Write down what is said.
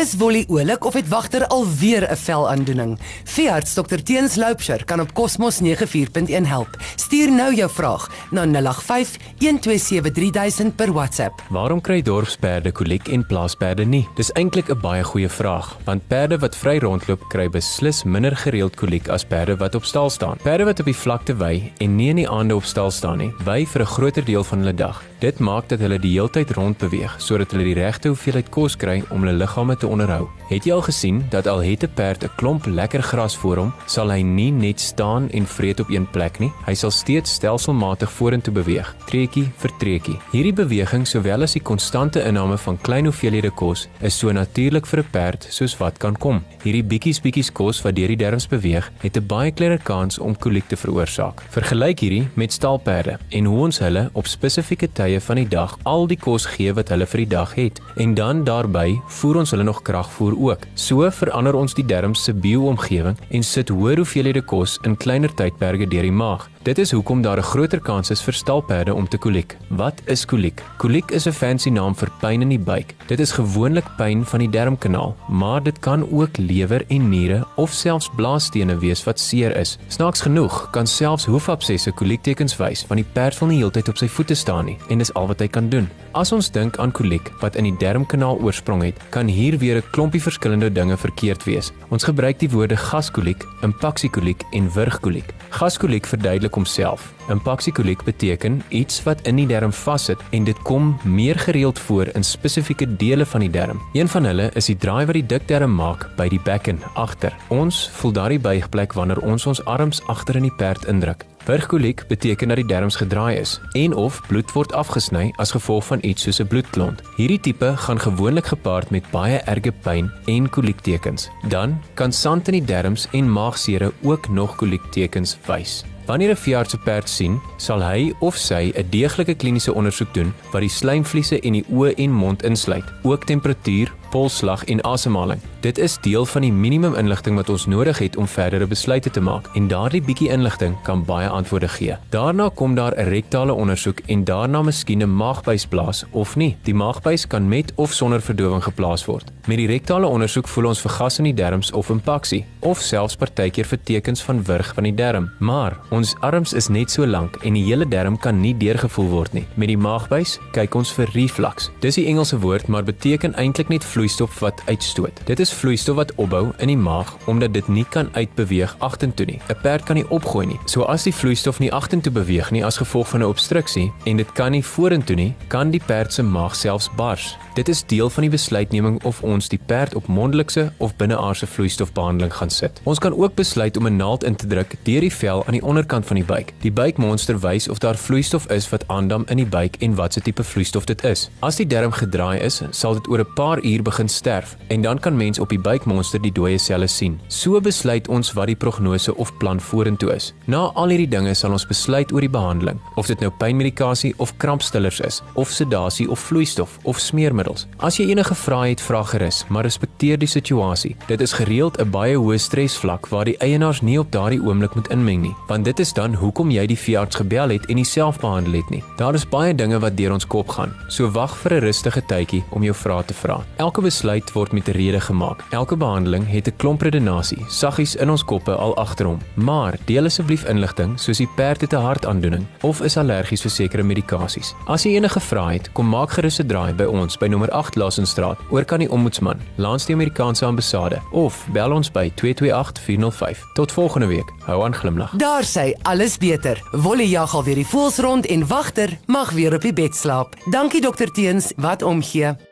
Is Wolly oulik of het wagter alweer 'n velaandoening? Veearts Dr Teens Loupsher kan op Cosmos 94.1 help. Stuur nou jou vraag na 085 127 3000 per WhatsApp. Waarom kry dorpsperde koliek en plaasperde nie? Dis eintlik 'n baie goeie vraag, want perde wat vry rondloop kry beslis minder gereeld koliek as perde wat op stal staan. Perde wat op die vlakte wy en nie in die aande op stal staan nie, wy vir 'n groter deel van hulle dag. Dit maak dat hulle die heeltyd rondbeweeg sodat hulle die regte hoeveelheid kos kry om hulle liggame te onderhou. Het jy al gesien dat al het 'n perd 'n klomp lekker gras voor hom, sal hy nie net staan en vreet op een plek nie. Hy sal steeds stelselmatig vorentoe beweeg, treukie vir treukie. Hierdie beweging, sowel as die konstante inname van klein hoeveelhede kos, is so natuurlik vir 'n perd soos wat kan kom. Hierdie bietjies bietjies kos wat deur die darmes beweeg, het 'n baie kleiner kans om koliek te veroorsaak. Vergelyk hierdie met stalperde en hoe ons hulle op spesifieke tye van die dag al die kos gee wat hulle vir die dag het en dan daarbey voer ons hulle nog kragvoer ook. So verander ons die darmes se bio-omgewing en sit hoër hoeveelhede kos in kleiner tydperke deur die maag. Dit is hoekom daar 'n groter kans is vir stalperde om te koliek. Wat is koliek? Koliek is 'n fancy naam vir pyn in die buik. Dit is gewoonlik pyn van die darmkanaal, maar dit kan ook lewer en niere of selfs blaasstene wees wat seer is. Snaaks genoeg kan selfs hoefabsesse koliektekens wys want die perd wil nie heeltyd op sy voete staan nie en dis al wat hy kan doen. As ons dink aan koliek wat in die darmkanaal oorsprong het, kan hier weer 'n klompie verskillende dinge verkeerd wees. Ons gebruik die woorde gaskoliek, impaksiekoliek en wurgkoliek. Gaskoliek verduidelik homself. Impaksiekoliek beteken iets wat in die darm vassit en dit kom meer gereeld voor in spesifieke dele van die darm. Een van hulle is die draai wat die dikdarm maak by die bekken agter. Ons voel daardie buigplek wanneer ons ons arms agter in die perd indruk. Wurgkoliek beteken dat die darmes gedraai is en of bloed word afgesny as gevolg van iets soos 'n bloedklont. Hierdie tipe gaan gewoonlik gepaard met baie erge pyn en koliektekens. Dan kan sand in die darmes en maagsere ook nog koliektekens wys. Wanneer 'n veearts 'n perd sien, sal hy of sy 'n deeglike kliniese ondersoek doen wat die slijmvliese en die oë en mond insluit, ook temperatuur, polsslag en asemhaling. Dit is deel van die minimum inligting wat ons nodig het om verdere besluite te maak en daardie bietjie inligting kan baie antwoorde gee. Daarna kom daar 'n rektale ondersoek en daarna miskien 'n maagbuis plaas of nie. Die maagbuis kan met of sonder verdowing geplaas word. Met die rektale ondersoek voel ons vir gas in die darmes of impaksie of selfs partykeer vir tekens van wurg van die darm. Maar ons arms is net so lank en die hele darm kan nie deurgevoel word nie. Met die maagbuis kyk ons vir reflux. Dis die Engelse woord maar beteken eintlik net vloeistof wat uitstoot. Dit is vloeistof wat opbou in die maag omdat dit nie kan uitbeweeg agtertoe nie. 'n Perd kan nie opgooi nie. So as die vloeistof nie agtertoe beweeg nie as gevolg van 'n obstruksie en dit kan nie vorentoe nie, kan die perd se maag selfs bars. Dit is deel van die besluitneming of ons die perd op mondelikse of binneaardse vloeistofbehandeling gaan sit. Ons kan ook besluit om 'n naald in te druk deur die vel aan die onderkant van die buik. Die buikmonster wys of daar vloeistof is wat aandam in die buik en watse tipe vloeistof dit is. As die darm gedraai is, sal dit oor 'n paar uur begin sterf en dan kan mens op die buikmonster die dooie selle sien. So besluit ons wat die prognose of plan vorentoe is. Na al hierdie dinge sal ons besluit oor die behandeling, of dit nou pynmedikasie of krampstillers is, of sedasie of vloeistof of smeermiddels. As jy enige vrae het, vra gerus, maar respekteer die situasie. Dit is gereeld 'n baie hoë stresvlak waar die eienaars nie op daardie oomblik moet inmeng nie, want dit is dan hoekom jy die veearts gebel het en nie self behandel het nie. Daar is baie dinge wat deur ons kop gaan. So wag vir 'n rustige tydjie om jou vrae te vra. Elke besluit word met 'n rede gemaak. Elke behandeling het 'n klomp redenasie, saggies in ons koppe al agter hom. Maar deel asseblief inligting soos die perd het 'n hartaandoening of is allergies vir sekere medikasies. As jy enige vrae het, kom maak gerus 'n draai by ons by nommer 8 Lassenstraat, oor kan die ombudsman, langs die Amerikaanse ambassade of bel ons by 228 405. Tot volgende week. Hou aan glimlag. Daar sê alles beter. Wolle jag al weer die voels rond en wagter mag weer op die bed slaap. Dankie dokter Teens, wat omgee.